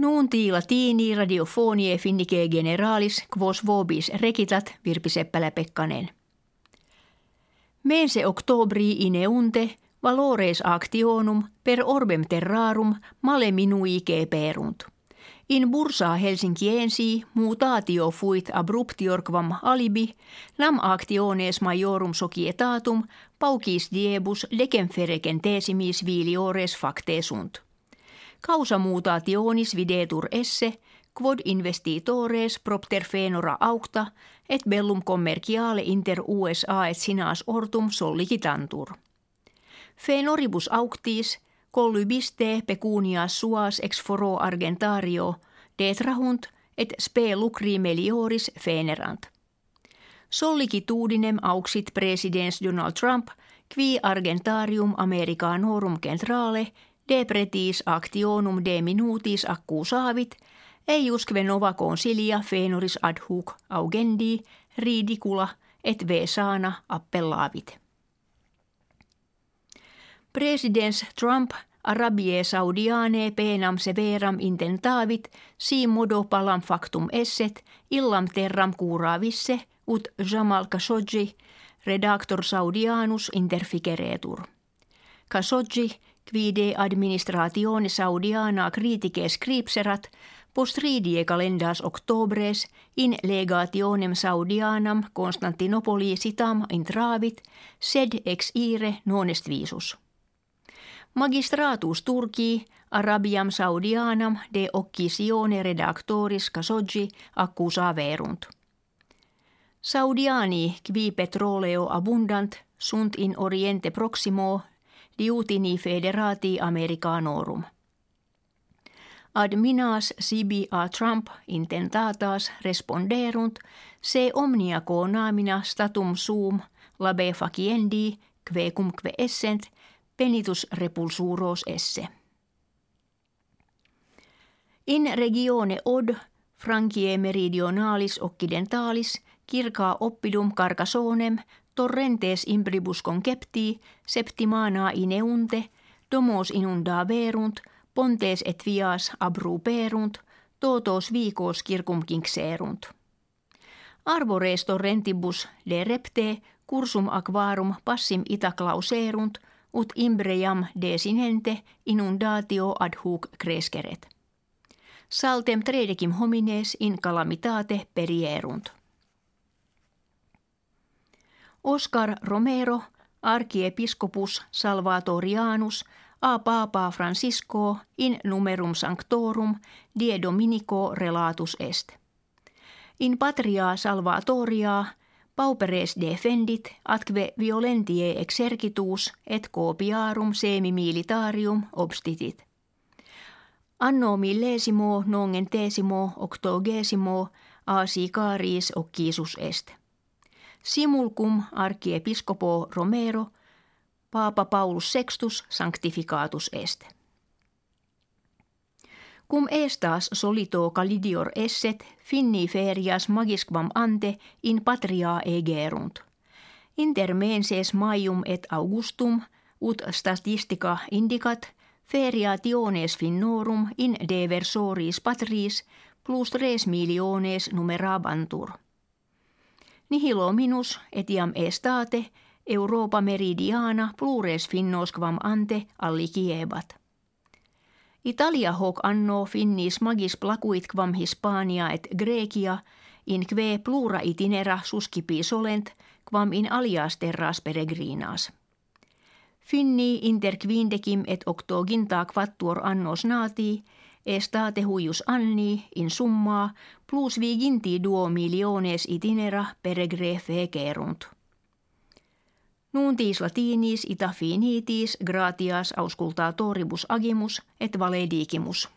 Nuunti latini radiofonie finnike generalis quos vobis recitat Virpi Seppälä-Pekkanen. Mense oktobri ineunte valores actionum per orbem terrarum male minui perunt. In bursa Helsinkiensi mutatio fuit abruptior quam alibi, nam actiones majorum societatum paucis diebus lecem ferecen tesimis viliores facte sunt. Causa mutationis videtur esse, quod investitores propter fenora aucta, et bellum commerciale inter USA et sinas ortum sollicitantur. Fenoribus auctis, collubiste pecunia suas ex foro argentario, detrahunt et spe lucri melioris fenerant. Sollicitudinem auxit presidens Donald Trump, qui argentarium Americanorum centrale de pretis actionum de minutis accusaavit, eiusque nova consilia fenoris ad hoc augendi ridicula et vesana appellaavit. Presidents Trump Arabie Saudiane penam severam intentavit si modo palam factum esset illam terram curavisse ut Jamal Khashoggi redactor Saudianus interficeretur. Khashoggi quide administratione saudiana critique scripserat post ridie calendas octobres in legationem saudianam Constantinopoli sitam intravit sed ex ire non est visus. Magistratus Turki Arabiam Saudianam de occisione redactoris Khashoggi accusa verunt. Saudiani qui petroleo abundant sunt in oriente proximo liutini federati americanorum. Ad minas sibi a Trump intentatas responderunt se omnia namina statum sum labe faciendi kve cumque essent penitus repulsuros esse. In regione od Frankie meridionalis occidentalis kirkaa oppidum carcasonem torrentes imbribus concepti septimana ineunte domos inunda verunt pontes et vias abruperunt totos vicos circum kinxerunt. Arbores torrentibus de repte cursum aquarum passim ita clauserunt ut imbreiam desinente inundatio ad hoc cresceret. Saltem tredecim homines in calamitate perierunt. Oscar Romero, archiepiscopus Salvatorianus, a Papa Francisco in numerum sanctorum die Dominico relatus est. In patria salvatoria pauperes defendit atque violentie exercitus et copiarum semi-militarium obstitit. Anno millesimo nongentesimo octogesimo a sicaris occisus est. Simulcum archiepiscopo Romero, Papa Paulus Sextus sanctificatus est. Cum estas solito calidior esset, finni ferias magisquam ante in patria egerunt. Inter menses maium et augustum, ut statistica indicat, feriationes finnorum in versoris patris plus tres miliones numerabantur. Nihilo minus etiam estate Europa meridiana plures finnosquam ante alliciebat. Italia hoc anno finnis magis placuit quam Hispania et Grecia in kve plura itinera suscipi solent quam in alias terras peregrinas. Finni inter quindecim et octoginta quattuor annos nati, estate huius anni in summa plus viginti duo miliones itinera peregre fecerunt. Nuntis latinis ita finitis gratias auscultatoribus agimus et valedigimus.